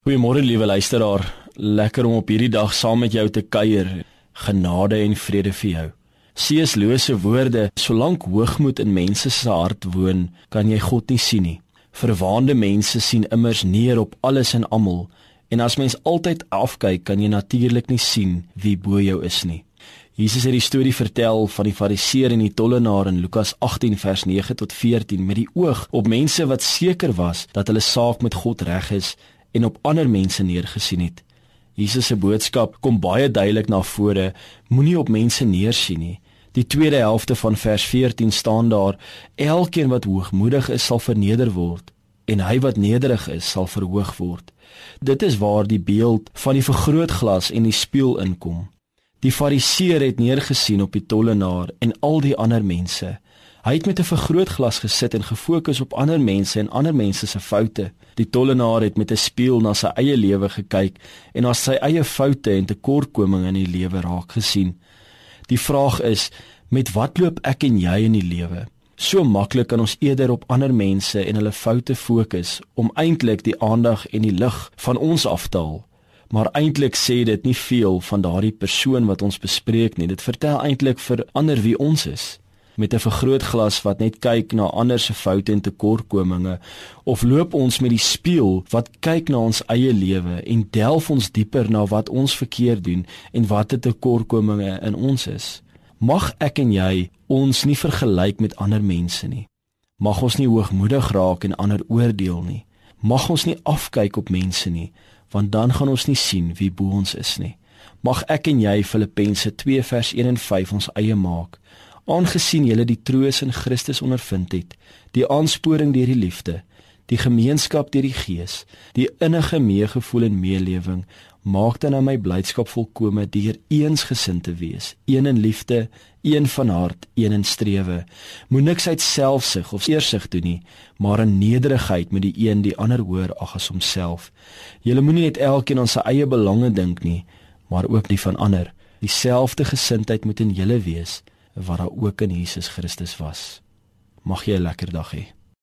Goeiemôre liewe luisteraar. Lekker om op hierdie dag saam met jou te kuier. Genade en vrede vir jou. C.S. Lewis se woorde: Solank hoogmoed in mense se hart woon, kan jy God nie sien nie. Verwaande mense sien immers neer op alles en almal, en as mens altyd afkyk, kan jy natuurlik nie sien wie bo jou is nie. Jesus het die storie vertel van die Fariseer en die tollenaar in Lukas 18 vers 9 tot 14 met die oog op mense wat seker was dat hulle saak met God reg is en op ander mense neergesien het. Jesus se boodskap kom baie duidelik na vore: Moenie op mense neersien nie. Die tweede helfte van vers 14 staan daar: Elkeen wat hoogmoedig is, sal verneder word, en hy wat nederig is, sal verhoog word. Dit is waar die beeld van die vergrootglas en die spieël inkom. Die fariseer het neergesien op die tollenaar en al die ander mense. Hy het met 'n vergrootglas gesit en gefokus op ander mense en ander mense se foute. Die tollenaar het met 'n spieël na sy eie lewe gekyk en na sy eie foute en tekortkominge in die lewe raak gesien. Die vraag is, met wat loop ek en jy in die lewe? So maklik kan ons eerder op ander mense en hulle foute fokus om eintlik die aandag en die lig van ons af te haal. Maar eintlik sê dit nie veel van daardie persoon wat ons bespreek nie. Dit vertel eintlik vir ander wie ons is met 'n vergrootglas wat net kyk na ander se foute en tekortkominge of loop ons met die spieël wat kyk na ons eie lewe en delf ons dieper na wat ons verkeerd doen en watter tekortkominge in ons is? Mag ek en jy ons nie vergelyk met ander mense nie. Mag ons nie hoogmoedig raak en ander oordeel nie. Mag ons nie afkyk op mense nie want dan gaan ons nie sien wie bo ons is nie. Mag ek en jy Filippense 2 vers 1 en 5 ons eie maak aangesien julle die troos in Christus ondervind het, die aansporing deur die liefde, die gemeenskap deur die Gees, die innige meegevoel en meelewing, maak dan aan my blydskap volkome deur eensgesind te wees, een in liefde, een van hart, een in strewe. Moenie niks uit selfsug of eersug doen nie, maar in nederigheid met die een die ander hoor ag as homself. Julle moenie net elkeen aan sy eie belange dink nie, maar ook die van ander. Dieselfde gesindheid moet in julle wees wat daar ook in Jesus Christus was. Mag jy 'n lekker dag hê.